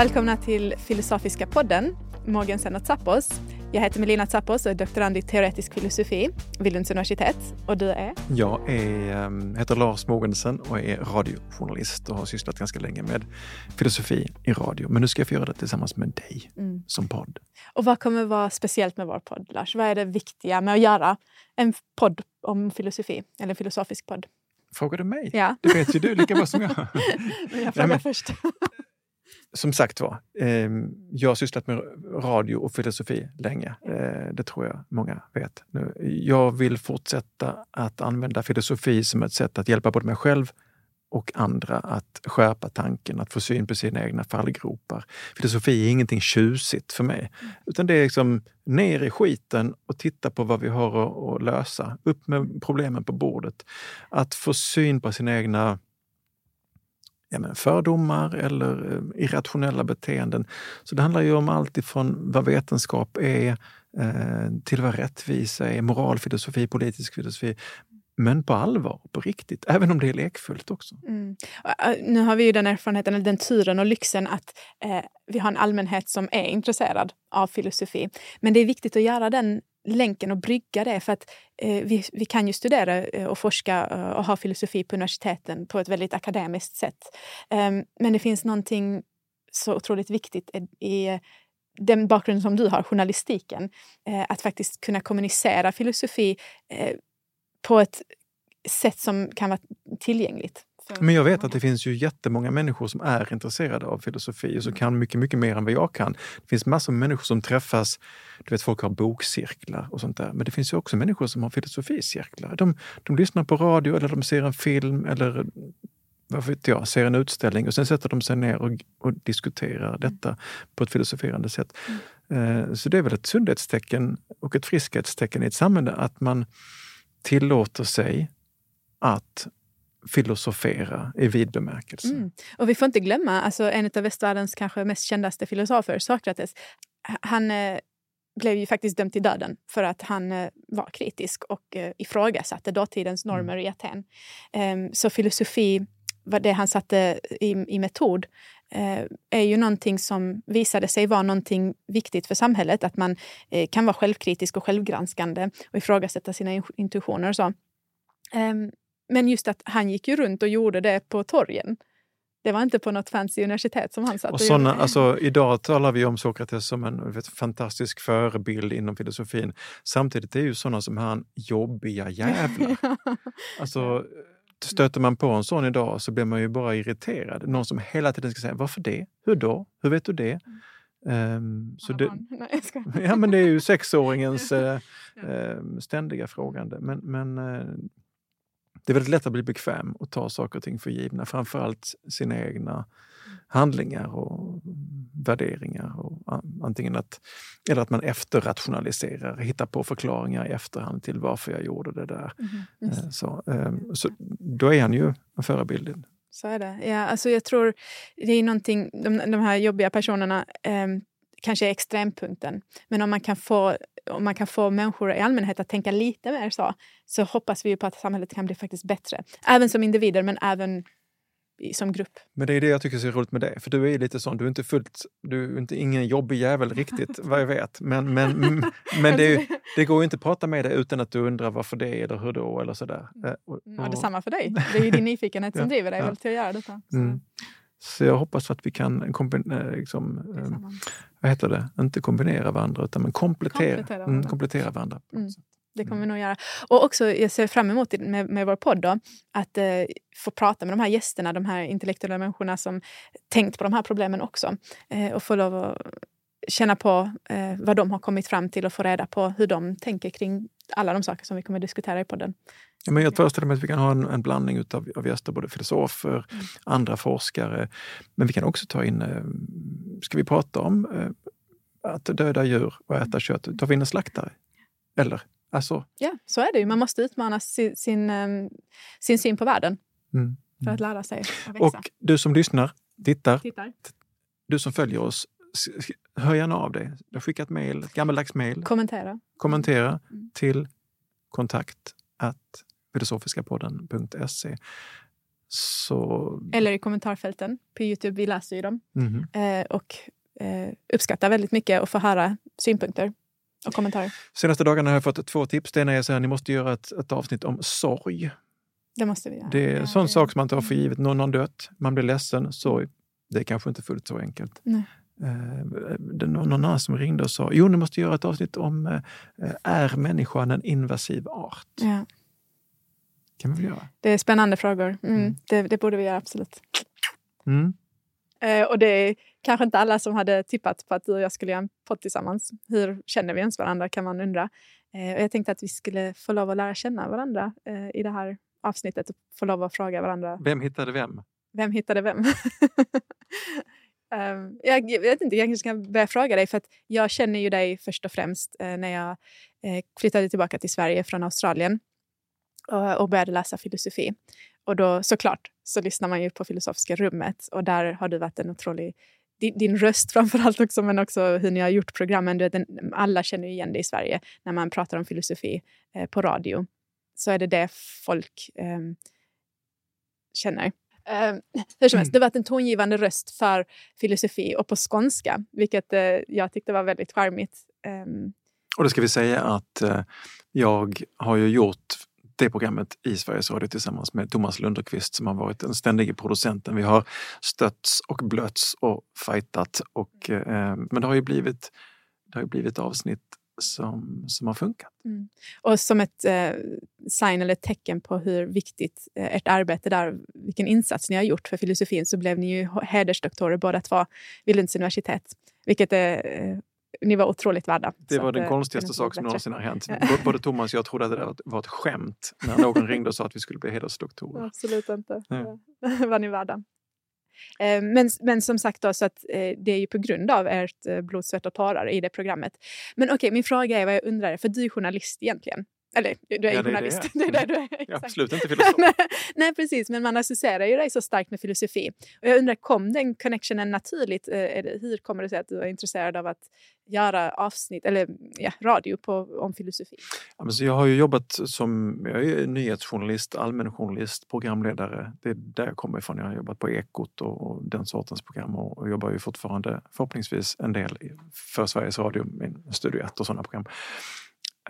Välkomna till Filosofiska podden, Morgensen och Zappos. Jag heter Melina Zappos och är doktorand i teoretisk filosofi vid Lunds universitet. Och du är? Jag är, ehm, heter Lars Mogensen och är radiojournalist och har sysslat ganska länge med filosofi i radio. Men nu ska jag få göra det tillsammans med dig mm. som podd. Och vad kommer vara speciellt med vår podd, Lars? Vad är det viktiga med att göra en podd om filosofi, eller en filosofisk podd? Frågar du mig? Ja. Det vet ju du lika bra som jag. men jag frågar men, först. Som sagt var, eh, jag har sysslat med radio och filosofi länge. Eh, det tror jag många vet. Nu, jag vill fortsätta att använda filosofi som ett sätt att hjälpa både mig själv och andra att skärpa tanken, att få syn på sina egna fallgropar. Filosofi är ingenting tjusigt för mig, utan det är liksom ner i skiten och titta på vad vi har att lösa. Upp med problemen på bordet. Att få syn på sina egna ja, men fördomar eller eh, irrationella beteenden. Så det handlar ju om allt ifrån vad vetenskap är eh, till vad rättvisa är, moralfilosofi, politisk filosofi. Men på allvar, på riktigt, även om det är lekfullt också. Mm. Nu har vi ju den erfarenheten, eller den turen och lyxen att eh, vi har en allmänhet som är intresserad av filosofi. Men det är viktigt att göra den länken och brygga det. För att eh, vi, vi kan ju studera eh, och forska eh, och ha filosofi på universiteten på ett väldigt akademiskt sätt. Um, men det finns någonting så otroligt viktigt i, i den bakgrund som du har, journalistiken. Eh, att faktiskt kunna kommunicera filosofi eh, på ett sätt som kan vara tillgängligt men jag vet att det finns ju jättemånga människor som är intresserade av filosofi och som kan mycket, mycket mer än vad jag kan. Det finns massor med människor som träffas, du vet folk har bokcirklar och sånt där. Men det finns ju också människor som har filosoficirklar. De, de lyssnar på radio eller de ser en film eller vad vet jag, ser en utställning och sen sätter de sig ner och, och diskuterar detta på ett filosoferande sätt. Mm. Så det är väl ett sundhetstecken och ett friskhetstecken i ett samhälle att man tillåter sig att filosofera i vid bemärkelse. Mm. Och vi får inte glömma alltså, en av västvärldens kanske mest kändaste filosofer, Sokrates. Han eh, blev ju faktiskt dömd till döden för att han eh, var kritisk och eh, ifrågasatte dåtidens mm. normer mm. i Aten. Um, så filosofi, det han satte i, i metod, är ju någonting som visade sig vara någonting viktigt för samhället. Att man kan vara självkritisk och självgranskande och ifrågasätta sina intuitioner och så. Um, men just att han gick ju runt och gjorde det på torgen. Det var inte på något fancy universitet som han satt och, såna, alltså, Idag talar vi om Sokrates som en vet, fantastisk förebild inom filosofin. Samtidigt är ju sådana som han jobbiga jävlar. alltså, stöter man på en sån idag så blir man ju bara irriterad. Någon som hela tiden ska säga varför det? Hur då? Hur vet du det? Um, så det, Nej, ja, men det är ju sexåringens uh, uh, ständiga frågande. Men, men uh, det är väldigt lätt att bli bekväm och ta saker och ting för givna. Framförallt sina egna handlingar och värderingar. Och antingen att, eller att man efterrationaliserar, hittar på förklaringar i efterhand till varför jag gjorde det där. Mm, så, ehm, så då är han ju en förebild. Så är det. Ja, alltså jag tror det är någonting, de, de här jobbiga personerna eh, kanske är extrempunkten. Men om man kan få om man kan få människor i allmänhet att tänka lite mer så, så hoppas vi på att samhället kan bli faktiskt bättre. Även som individer, men även som grupp. Men det är det jag tycker är så roligt med dig, för du är lite sån, du är inte fullt, du är inte ingen jobbig jävel riktigt vad jag vet. Men, men, men det, det går ju inte att prata med dig utan att du undrar varför det eller hur då eller sådär. Mm. Och, och, ja, detsamma för dig. Det är ju din nyfikenhet som driver dig ja. till att göra detta. Så. Mm. Så jag hoppas att vi kan kombinera, liksom, eh, vad heter det, inte kombinera varandra utan men komplettera, komplettera varandra. Mm, komplettera varandra mm. Det kommer vi nog göra. Och också, jag ser fram emot med, med vår podd då, att eh, få prata med de här gästerna, de här intellektuella människorna som tänkt på de här problemen också. Eh, och få lov att känna på eh, vad de har kommit fram till och få reda på hur de tänker kring alla de saker som vi kommer diskutera i podden. Ja, men jag föreställer mig att vi kan ha en, en blandning utav, av gäster, både filosofer, mm. andra forskare. Men vi kan också ta in, eh, ska vi prata om eh, att döda djur och äta kött? Tar vi in en slaktare? Eller? Alltså... Ja, så är det ju. Man måste utmana sin, sin, ehm, sin syn på världen mm. för att lära sig att växa. Och du som lyssnar, tittar, tittar. du som följer oss, hör gärna av dig. Du har skickat mejl, gammaldags mejl. Kommentera. Kommentera mm. till kontakt filosofiskapodden.se Så... Eller i kommentarfälten på Youtube, vi läser ju dem. Mhm. Eh, och eh, uppskattar väldigt mycket att få höra synpunkter och kommentarer. Senaste dagarna har jag fått två tips. Det ena är att ni måste göra ett, ett avsnitt om sorg. Det måste vi göra. Det är en Ja, sån det- sak som man tar för givet. Någon har dött, man blir ledsen, sorg. Det är kanske inte fullt så enkelt. Nej. Eh, det någon någon annan som ringde och sa, jo, ni måste göra ett avsnitt om eh, är människan en invasiv art? Ja, kan vi väl göra? det är spännande frågor. Mm, Mm. det, det borde vi göra, absolut. Mm. Eh, och det är kanske inte alla som hade tippat på att du och jag skulle göra en podd tillsammans. Hur känner vi ens varandra kan man undra. Eh, och jag tänkte att vi skulle få lov att lära känna varandra eh, i det här avsnittet och få lov att fråga varandra Vem hittade vem? vem hittade vem? Ehm, jag, jag vet inte, jag kanske ska börja fråga dig för att jag känner ju dig först och främst eh, när jag eh, flyttade tillbaka till Sverige från Australien och, och började läsa filosofi. Och då såklart så lyssnar man ju på Filosofiska rummet och där har du varit en otrolig din, din röst framför allt också, men också hur ni har gjort programmen. Du vet, den, alla känner ju igen det i Sverige när man pratar om filosofi eh, på radio. Så är det det folk ehm, känner. Um, hur som helst, Mm. det har varit en tongivande röst för filosofi och på skånska, vilket eh, jag tyckte var väldigt charmigt. Ehm, Och då ska vi säga att eh, jag har ju gjort det programmet i Sveriges Radio tillsammans med Thomas Lunderqvist som har varit den ständige producenten. Vi har stötts och blötts och fightat. Och, eh, men det har ju blivit, det har ju blivit avsnitt som, som har funkat. Mm. och som ett eh, sign eller ett tecken på hur viktigt eh, ert arbete där, vilken insats ni har gjort för filosofin, så blev ni ju hedersdoktorer båda två vid Lunds universitet, vilket är, eh, ni var otroligt värda. Det var den eh, konstigaste sak som någonsin har hänt. Både Thomas och jag trodde att det var ett skämt när någon ringde och sa att vi skulle bli hedersdoktorer. Absolut inte. Ja. Var ni värda. Eh, Men, men som sagt, då, så att, eh, det är ju på grund av ert blod, svett och tårar i det programmet. Men okej, min fråga är vad jag undrar, för du är journalist egentligen. Eller du är Ja, det är det journalist. är. Det är det du är. Jag är exakt. absolut inte filosof. nej, precis. Men man associerar ju dig så starkt med filosofi. Och jag undrar, kom den connectionen naturligt? Eh, är det- Hur kommer det sig att du är intresserad av att göra avsnitt, eller ja, radio på, om filosofi? Ja, men så jag har ju jobbat som jag är nyhetsjournalist, allmänjournalist, programledare. Det är där jag kommer ifrån. Jag har jobbat på Ekot och, och den sortens program och, och jobbar ju fortfarande förhoppningsvis en del för Sveriges Radio, med Studio 1 och sådana program.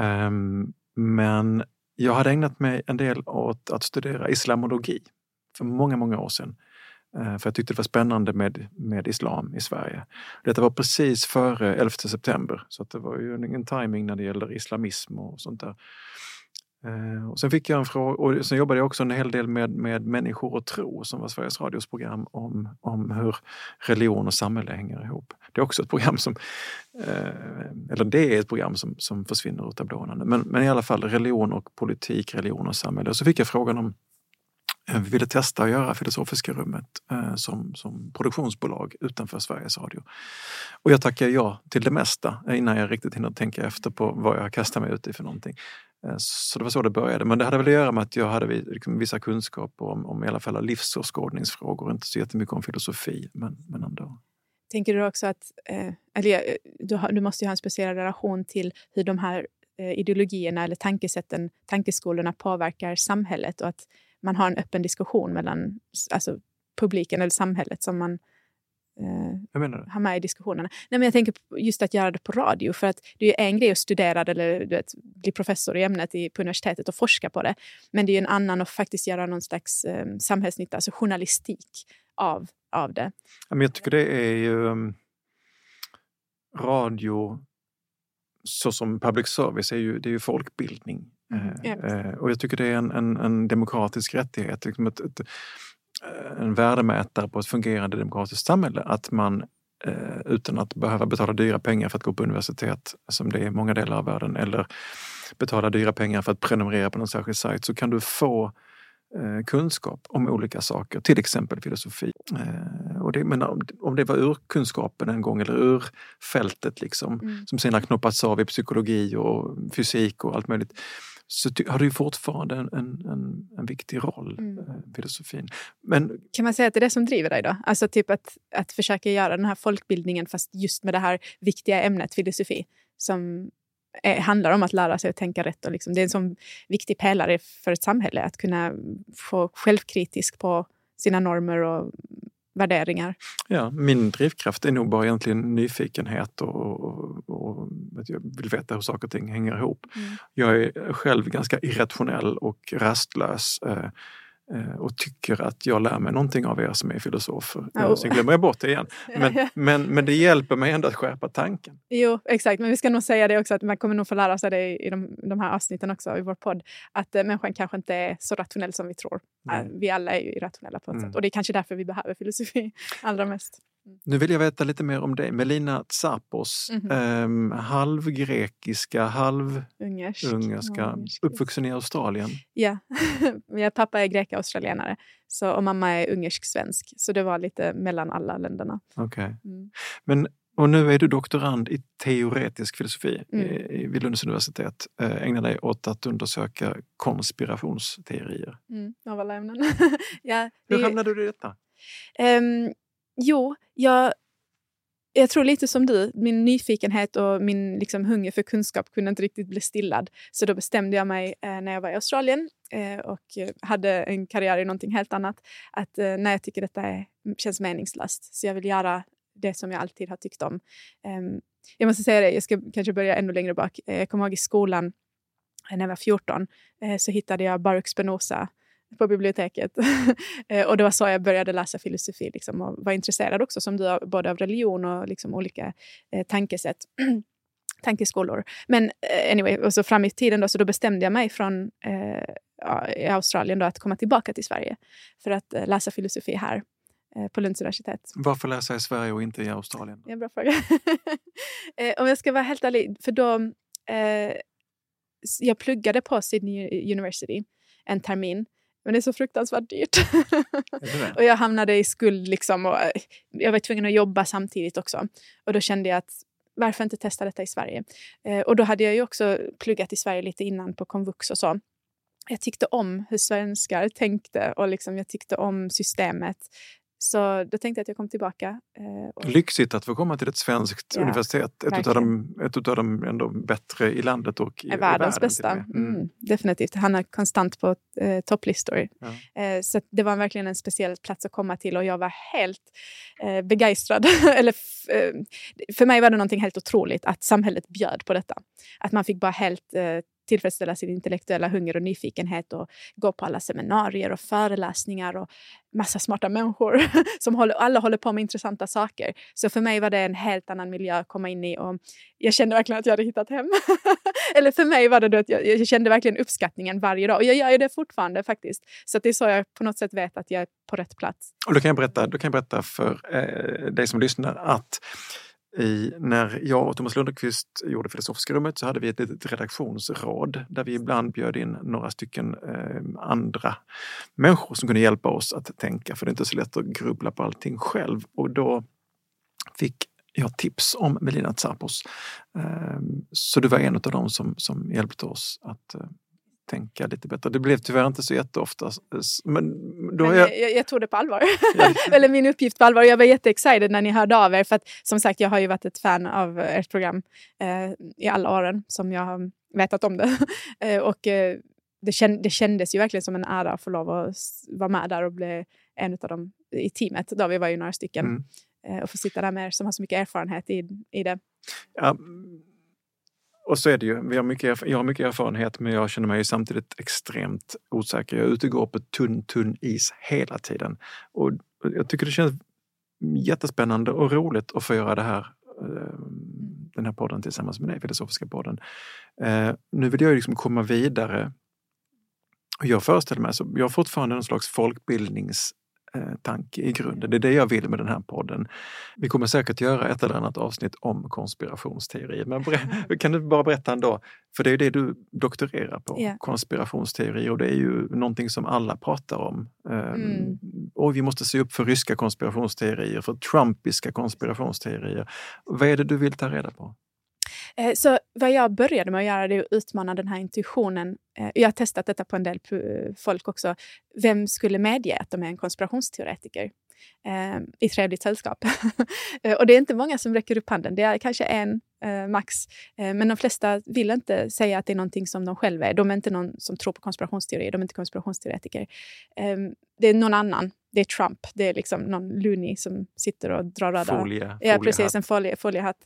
Ehm, men jag hade ägnat mig en del åt att studera islamologi för många, många år sedan. Eh, för jag tyckte det var spännande med, med islam i Sverige. Detta var precis före 11 september så att det var ju ingen timing när det gäller islamism och sånt där. Eh, Och sen fick jag en fråga, och sen jobbade jag också en hel del med, med Människor och tro som var Sveriges Radios program om, om hur religion och samhälle hänger ihop. Det är också ett program som, eh, eller det är ett program som, som försvinner ur tablåerna. nu. Men, men i alla fall religion och politik, religion och samhälle. Och så fick jag frågan om eh, vi ville testa att göra Filosofiska rummet eh, som, som produktionsbolag utanför Sveriges Radio. Och jag tackade ja till det mesta innan jag riktigt hinner tänka efter på vad jag kastar mig ut i för någonting. Eh, så det var så det började. Men det hade väl att göra med att jag hade liksom vissa kunskaper om, om i alla fall livsåskådningsfrågor, inte så jättemycket om filosofi, men, men ändå. Tänker du också att eh, eller, eh, du, har, du måste ju ha en speciell relation till hur de här eh, ideologierna eller tankesätten, tankeskolorna påverkar samhället och att man har en öppen diskussion mellan alltså, publiken eller samhället som man eh, Jag menar det. ha med i diskussionerna. Nej, men jag tänker just att göra det på radio. För att det är en grej att studera eller du vet, bli professor i ämnet i, på universitetet och forska på det. Men det är en annan att faktiskt göra någon slags eh, samhällsnytta, alltså journalistik av, av det. Ja, men jag tycker det är ju um, radio så som public service är ju, det är ju folkbildning. Mm, Eh, eh, och jag tycker det är en, en, en demokratisk rättighet, liksom ett, ett, eh, en värdemätare på ett fungerande demokratiskt samhälle att man eh, utan att behöva betala dyra pengar för att gå på universitet, som det är i många delar av världen, eller betala dyra pengar för att prenumerera på någon särskild sajt, så kan du få eh, kunskap om olika saker, till exempel filosofi. Eh, och det, men om, om det var ur kunskapen en gång eller ur fältet liksom, Mm. som sen har knoppats av i psykologi och fysik och allt möjligt, så har det ju fortfarande en, en, en, en viktig roll, Mm. eh, filosofin. Men Kan man säga att det är det som driver dig då? Alltså typ att, att försöka göra den här folkbildningen fast just med det här viktiga ämnet filosofi som är, handlar om att lära sig att tänka rätt. Och liksom, det är en sån viktig pelare för ett samhälle att kunna få självkritisk på sina normer och värderingar. Ja, min drivkraft är nog bara egentligen nyfikenhet och, och, och att jag vill veta hur saker och ting hänger ihop. Mm. Jag är själv ganska irrationell och rastlös. Eh, Eh, och tycker att jag lär mig någonting av er som är filosofer. Oh. Sen glömmer jag bort det igen. Men, men, men det hjälper mig ändå att skärpa tanken. Jo, exakt. Men vi ska nog säga det också att man kommer nog få lära sig det i de, de här avsnitten också i vår podd. Att äh, människan kanske inte är så rationell som vi tror. Äh, vi alla är ju irrationella på ett mm. sätt. Och det är kanske därför vi behöver filosofi allra mest. Nu vill jag veta lite mer om dig. Melina Tsapos, mm -hmm. eh, halvgrekiska, halvungerska, uppvuxen i Australien. Ja, min pappa är grek-australienare och mamma är ungersk-svensk. Så det var lite mellan alla länderna. Okay. Mm. Men, och nu är du doktorand i teoretisk filosofi mm. vid Lunds universitet. Eh, ägnar dig åt att undersöka konspirationsteorier. Mm, av alla ämnen. ja, Hur hamnade du i detta? Um, Jo, jag, jag tror lite som du. Min nyfikenhet och min liksom, hunger för kunskap kunde inte riktigt bli stillad. Så då bestämde jag mig eh, när jag var i Australien eh, och eh, hade en karriär i någonting helt annat att eh, när jag tycker detta är, mm, känns meningslöst så jag vill göra det som jag alltid har tyckt om. Ehm, jag måste säga det, jag ska kanske börja ännu längre bak. Eh, jag kommer ihåg i skolan eh, när jag var 14 eh, så hittade jag Baruch Spinoza på biblioteket. Eh, och det var så jag började läsa filosofi liksom, och var intresserad också som du både av religion och liksom, olika eh, tankesätt. tankeskolor. Men eh, anyway, och så fram i tiden då, så då bestämde jag mig från eh, i Australien då, att komma tillbaka till Sverige för att eh, läsa filosofi här eh, på Lunds universitet. Varför läsa i Sverige och inte i Australien? Ja, bra fråga. Om jag ska vara helt ärlig, för då... jag pluggade på Sydney University en termin men det är så fruktansvärt dyrt. och jag hamnade i skuld liksom och eh, jag var tvungen att jobba samtidigt också. Och då kände jag att varför inte testa detta i Sverige? Eh, och då hade jag ju också pluggat i Sverige lite innan på komvux och så. Jag tyckte om hur svenskar tänkte och liksom jag tyckte om systemet. Så då tänkte jag att jag kom tillbaka. Eh, och... Lyxigt att få komma till ett svenskt ja, universitet. Ett av, dem, ett av de ändå bättre i landet och i, i världens världen, bästa. Mm. Mm, definitivt. Han är konstant på eh, topplistor. Ja. Eh, så det var verkligen en speciell plats att komma till och jag var helt eh, begeistrad. Eller eh, för mig var det någonting helt otroligt att samhället bjöd på detta. Att man fick bara helt eh, tillfredsställa sin intellektuella hunger och nyfikenhet och gå på alla seminarier och föreläsningar och massa smarta människor som håller, alla håller på med intressanta saker. Så för mig var det en helt annan miljö att komma in i och jag kände verkligen att jag hade hittat hem. Eller för mig var det då att jag, jag, kände verkligen uppskattningen varje dag och jag gör ju det fortfarande faktiskt. Så det är så jag på något sätt vet att jag är på rätt plats. Och då kan jag berätta, då kan jag berätta för eh, dig som lyssnar att i, när jag och Thomas Lundqvist gjorde Filosofiska rummet så hade vi ett litet redaktionsråd där vi ibland bjöd in några stycken eh, andra människor som kunde hjälpa oss att tänka, för det är inte så lätt att grubbla på allting själv. Och då fick jag tips om Melina Tsapos. Eh, så du var en av dem som, som hjälpte oss att eh, tänka lite bättre. Det blev tyvärr inte så jätteofta. Men, då men jag, jag, jag tog det på allvar. Eller min uppgift på allvar. Jag var jätteexcited när ni hörde av er. För att, som sagt, jag har ju varit ett fan av ert program eh, i alla åren som jag har vetat om det. eh, och eh, det, känd, det kändes ju verkligen som en ära att få lov att vara med där och bli en av dem i teamet. Då vi var ju några stycken. Mm. Eh, och få sitta där med er som har så mycket erfarenhet i, i det. Ja, och så är det ju, vi har mycket, jag har mycket erfarenhet men jag känner mig samtidigt extremt osäker. Jag är ute och går på tunn, tunn is hela tiden. Och jag tycker det känns jättespännande och roligt att få göra det här eh, den här podden tillsammans med dig, Filosofiska podden. Eh, nu vill jag liksom komma vidare. Jag föreställer mig, så jag har fortfarande en slags folkbildnings tanke i grunden. Det är det jag vill med den här podden. Vi kommer säkert göra ett eller annat avsnitt om konspirationsteorier. Men kan du bara berätta ändå, för det är det du doktorerar på, yeah. konspirationsteorier och det är ju någonting som alla pratar om. Ehm, mm. Och vi måste se upp för ryska konspirationsteorier, för trumpiska konspirationsteorier. Vad är det du vill ta reda på? Eh, så vad jag började med att göra det är att utmana den här intuitionen. Eh, jag har testat detta på en del folk också. Vem skulle medge att de är en konspirationsteoretiker? eh, i trevligt sällskap. och det är inte många som räcker upp handen. Det är kanske en eh, max. Eh, men de flesta vill inte säga att det är någonting som de själva är. De är inte någon som tror på konspirationsteorier. De är inte konspirationsteoretiker. Ehm, det är någon annan. Det är Trump. Det är liksom någon loony som sitter och drar röda... Folie, ja, precis. En folie, foliehatt.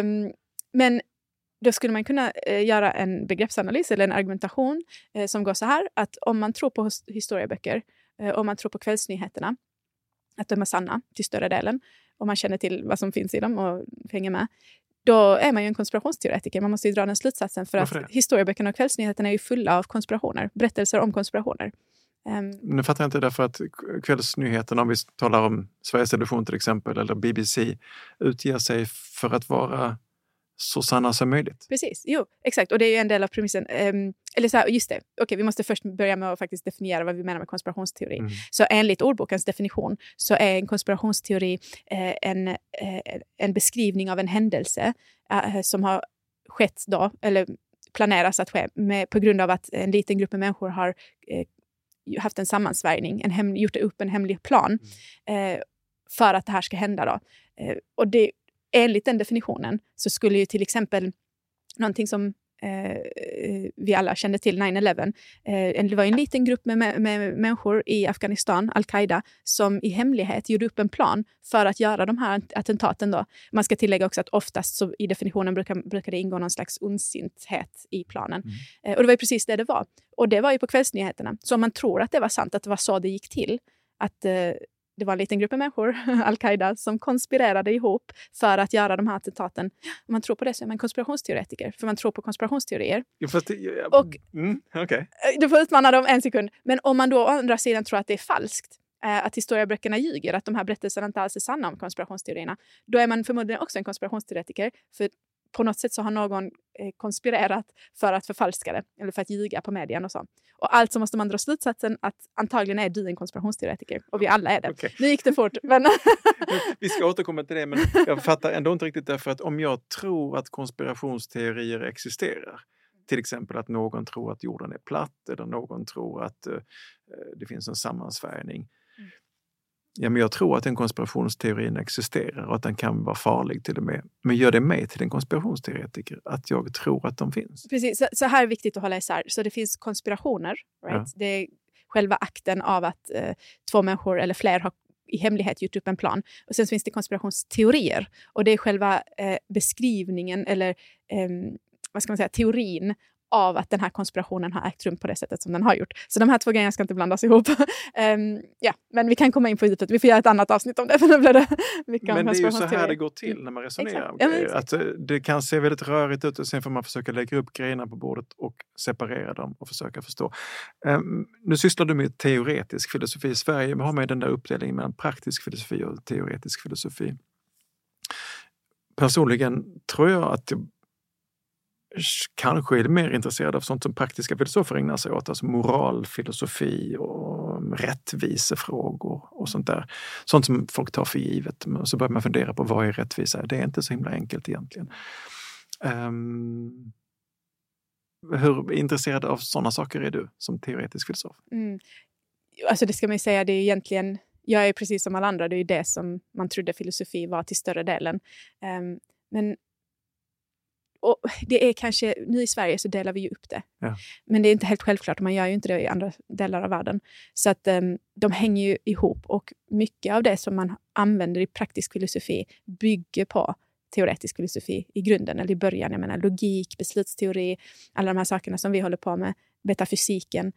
um, men då skulle man kunna eh, göra en begreppsanalys eller en argumentation eh, som går så här att om man tror på historieböcker, eh, om man tror på kvällsnyheterna, att de är sanna till större delen, om man känner till vad som finns i dem och hänger med, då är man ju en konspirationsteoretiker. Man måste ju dra den slutsatsen för att historieböckerna och kvällsnyheterna är ju fulla av konspirationer, berättelser om konspirationer. Um, nu fattar jag inte därför att kvällsnyheterna, om vi talar om Sveriges Television till exempel, eller BBC, utger sig för att vara så sanna som möjligt. Precis, jo, exakt. Och det är ju en del av premissen. Um, eller så här, just det, okay, vi måste först börja med att faktiskt definiera vad vi menar med konspirationsteori. Mm. Så enligt ordbokens definition så är en konspirationsteori eh, en, eh, en beskrivning av en händelse eh, som har skett då, eller planeras att ske med, på grund av att en liten grupp människor har eh, haft en sammansvärjning, en hem, gjort upp en hemlig plan mm. eh, för att det här ska hända. Då. Eh, och det, enligt den definitionen så skulle ju till exempel någonting som eh, vi alla kände till, 9-11. Eh, det var en liten grupp med, med, med människor i Afghanistan, al-Qaida, som i hemlighet gjorde upp en plan för att göra de här attentaten. Då. Man ska tillägga också att oftast så i definitionen brukar, brukar det ingå någon slags ondsinthet i planen. Mm. Eh, och det var ju precis det det var. Och det var ju på kvällsnyheterna. Så om man tror att det var sant, att det var så det gick till, att eh, det var en liten grupp människor, al-Qaida, som konspirerade ihop för att göra de här attentaten. Om man tror på det så är man konspirationsteoretiker, för man tror på konspirationsteorier. Ja, fast, ja, och, mm, okay. Eh, du får utmana dem en sekund. Men om man då å andra sidan tror att det är falskt, eh, att historieböckerna ljuger, att de här berättelserna inte alls är sanna om konspirationsteorierna, då är man förmodligen också en konspirationsteoretiker. För på något sätt så har någon eh, konspirerat för att förfalska det eller för att ljuga på medien och så. Och alltså måste man dra slutsatsen att antagligen är du en konspirationsteoretiker och vi alla är det. Okay. Nu gick det fort. Men vi ska återkomma till det, men jag fattar ändå inte riktigt därför att om jag tror att konspirationsteorier existerar, till exempel att någon tror att jorden är platt eller någon tror att uh, det finns en sammansvärjning Ja, men jag tror att den konspirationsteorin existerar och att den kan vara farlig till och med. Men gör det mig till en konspirationsteoretiker att jag tror att de finns? Precis, så, så här är viktigt att hålla isär. Så det finns konspirationer. Right? Ja. Det är själva akten av att eh, två människor eller fler har i hemlighet gjort upp en plan. Och sen finns det konspirationsteorier. Och det är själva eh, beskrivningen eller eh, vad ska man säga, teorin av att den här konspirationen har ägt rum på det sättet som den har gjort. Så de här två grejerna ska inte blandas ihop. um, ja, men vi kan komma in på djupet. Vi får göra ett annat avsnitt om det. För nu blir det mycket men det är ju så här det går till när man resonerar om grejer. Att eh, det kan se väldigt rörigt ut och sen får man försöka lägga upp grejerna på bordet och separera dem och försöka förstå. Um, nu sysslar du med teoretisk filosofi. I Sverige har man den där uppdelningen mellan praktisk filosofi och teoretisk filosofi. Personligen tror jag att kanske är mer intresserad av sånt som praktiska filosofer ägnar sig åt, alltså moralfilosofi och rättvisefrågor och sånt där. Sånt som folk tar för givet. Så börjar man fundera på vad är rättvisa? Det är inte så himla enkelt egentligen. Um, hur intresserad av sådana saker är du som teoretisk filosof? Mm. Alltså det ska man ju säga, det är egentligen jag är precis som alla andra, det är ju det som man trodde filosofi var till större delen. Um, men och det är kanske, nu i Sverige så delar vi ju upp det. Ja. Men det är inte helt självklart, man gör ju inte det i andra delar av världen. Så att um, de hänger ju ihop och mycket av det som man använder i praktisk filosofi bygger på teoretisk filosofi i grunden, eller i början. Jag menar logik, beslutsteori, alla de här sakerna som vi håller på med, metafysiken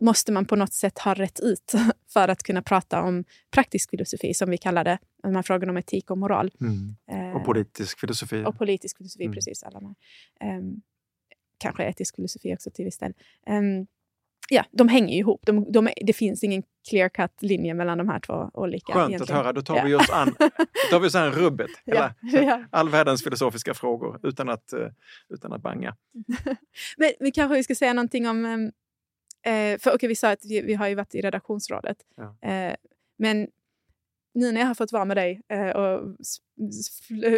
måste man på något sätt ha rätt ut för att kunna prata om praktisk filosofi, som vi kallar det. De här frågorna om etik och moral. Mm. Eh, och politisk filosofi. Och politisk filosofi, mm. precis. Alla de um, kanske etisk filosofi också till viss del. Um, ja, de hänger ju ihop. De, de, det finns ingen clear cut linje mellan de här två olika. Skönt egentligen. att höra. Då tar ja. vi oss an, då tar vi oss an rubbet. Hela, ja. All världens filosofiska frågor utan att, uh, utan att banga. Men vi kanske vi ska säga någonting om um, Eh, för okay, vi sa att vi, vi, har ju varit i redaktionsrådet. Ja. Eh, men nu när jag har fått vara med dig eh, och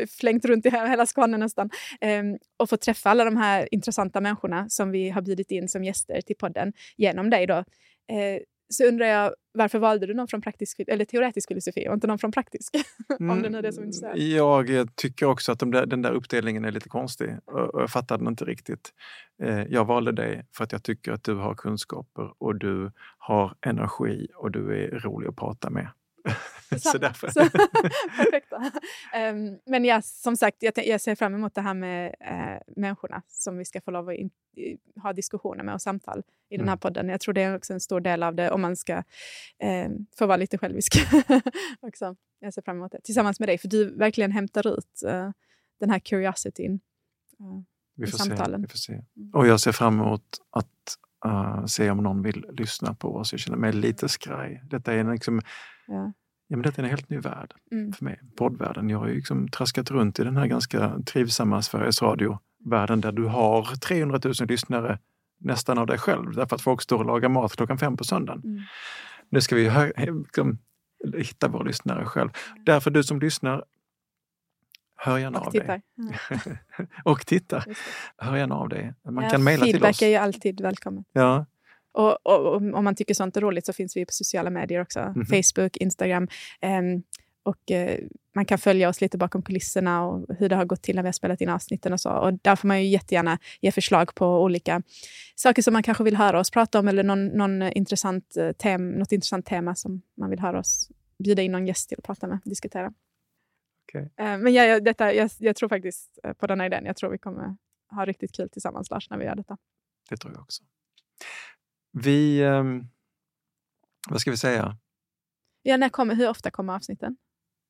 flängt runt i hela Skåne nästan eh, och fått träffa alla de här intressanta människorna som vi har bjudit in som gäster till podden genom dig då, eh, så undrar jag varför valde du någon från praktisk, eller teoretisk filosofi och inte någon från praktisk? Om det nu är det som intresserar. Mm, jag tycker också att de där, den där uppdelningen är lite konstig och jag fattar den inte riktigt. Eh, jag valde dig för att jag tycker att du har kunskaper och du har energi och du är rolig att prata med. så därför. Så, perfekta. Um, men ja, som sagt, jag, jag, ser fram emot det här med uh, människorna som vi ska få lov att in, ha diskussioner med och samtal i mm. den här mm. podden. Jag tror det är också en stor del av det om man ska um, få vara lite självisk. också. Jag ser fram emot det tillsammans med dig, för du verkligen hämtar ut uh, den här curiosityn. Uh, vi får, se, vi får se. Mm. Och jag ser fram emot att uh, se om någon vill lyssna på oss. Jag känner mig lite skraj. Detta är liksom Ja. Ja, men detta är en helt ny värld mm. för mig, poddvärlden. Jag har ju liksom traskat runt i den här ganska trivsamma Sveriges Radio-världen där du har 300 000 lyssnare nästan av dig själv därför att folk står och lagar mat klockan fem på söndagen. Mm. Nu ska vi liksom, hitta våra lyssnare själv. Mm. Därför du som lyssnar, hör gärna och av tittar. dig. Och tittar. Hör gärna av dig. Man ja, kan mejla till oss. Feedback är ju alltid välkommen. Ja, och, och, och, om man tycker sånt är roligt så finns vi på sociala medier också. Mm. Facebook, Instagram. Um, och uh, man kan följa oss lite bakom kulisserna och hur det har gått till när vi har spelat in avsnitten och så. Och där får man ju jättegärna ge förslag på olika saker som man kanske vill höra oss prata om eller någon, någon intressant eh, tem, något intressant tema som man vill höra oss bjuda in någon gäst till att prata med och diskutera. Okay. Uh, men jag, detta, jag, jag tror faktiskt på den här idén. Jag tror vi kommer ha riktigt kul tillsammans, Lars, när vi gör detta. Det tror jag också. Vi, eh, vad ska vi säga? Ja, när kommer, hur ofta kommer avsnitten?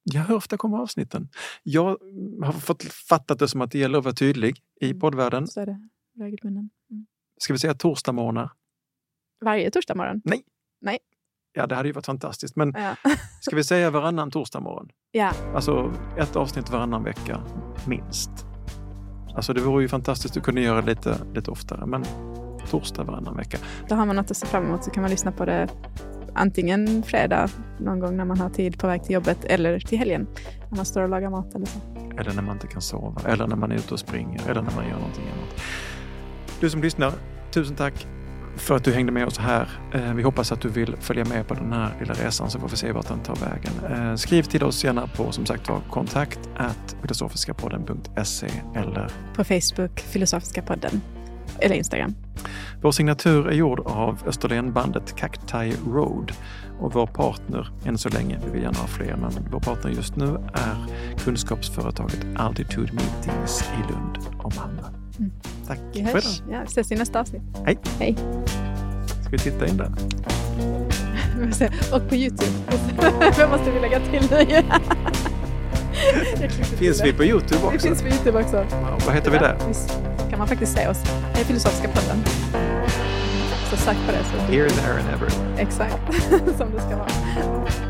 Ja, hur ofta kommer avsnitten? Jag har fått fattat det som att det gäller att vara tydlig i mm. poddvärlden. Så är det. Mm. Ska vi säga torsdag morgnar? Varje torsdag morgon? Nej. Nej. Ja, det hade ju varit fantastiskt. Men ja. ska vi säga varannan torsdag morgon? Ja. Alltså ett avsnitt varannan vecka, minst. Alltså det vore ju fantastiskt att kunna göra lite, lite oftare. Men torsdag varannan vecka. Då har man något att se fram emot så kan man lyssna på det antingen fredag någon gång när man har tid på väg till jobbet eller till helgen när man står och lagar mat eller så. Eller när man inte kan sova eller när man är ute och springer eller när man gör någonting annat. Du som lyssnar, tusen tack för att du hängde med oss här. Eh, vi hoppas att du vill följa med på den här lilla resan så får vi se vart den tar vägen. Eh, skriv till oss gärna på som sagt var kontakt filosofiskapodden.se eller på Facebook Filosofiska podden eller Instagram. Vår signatur är gjord av Österlenbandet Cacti Road och vår partner, än så länge, vi vill gärna ha fler, men vår partner just nu är kunskapsföretaget Altitude Meetings i Lund och Malmö. Mm. Tack vi hörs. Ja, vi ses i nästa avsnitt. Hej! Hej! Ska vi titta in där? och på Youtube. Vem måste vi lägga till nu? finns vi på Youtube också? Vi finns på Youtube också. Wow, vad heter vi där? Kan man faktiskt se oss. Är Filosofiska podden. Så sök på det. Så. Here, there and ever. Exakt, som det ska vara.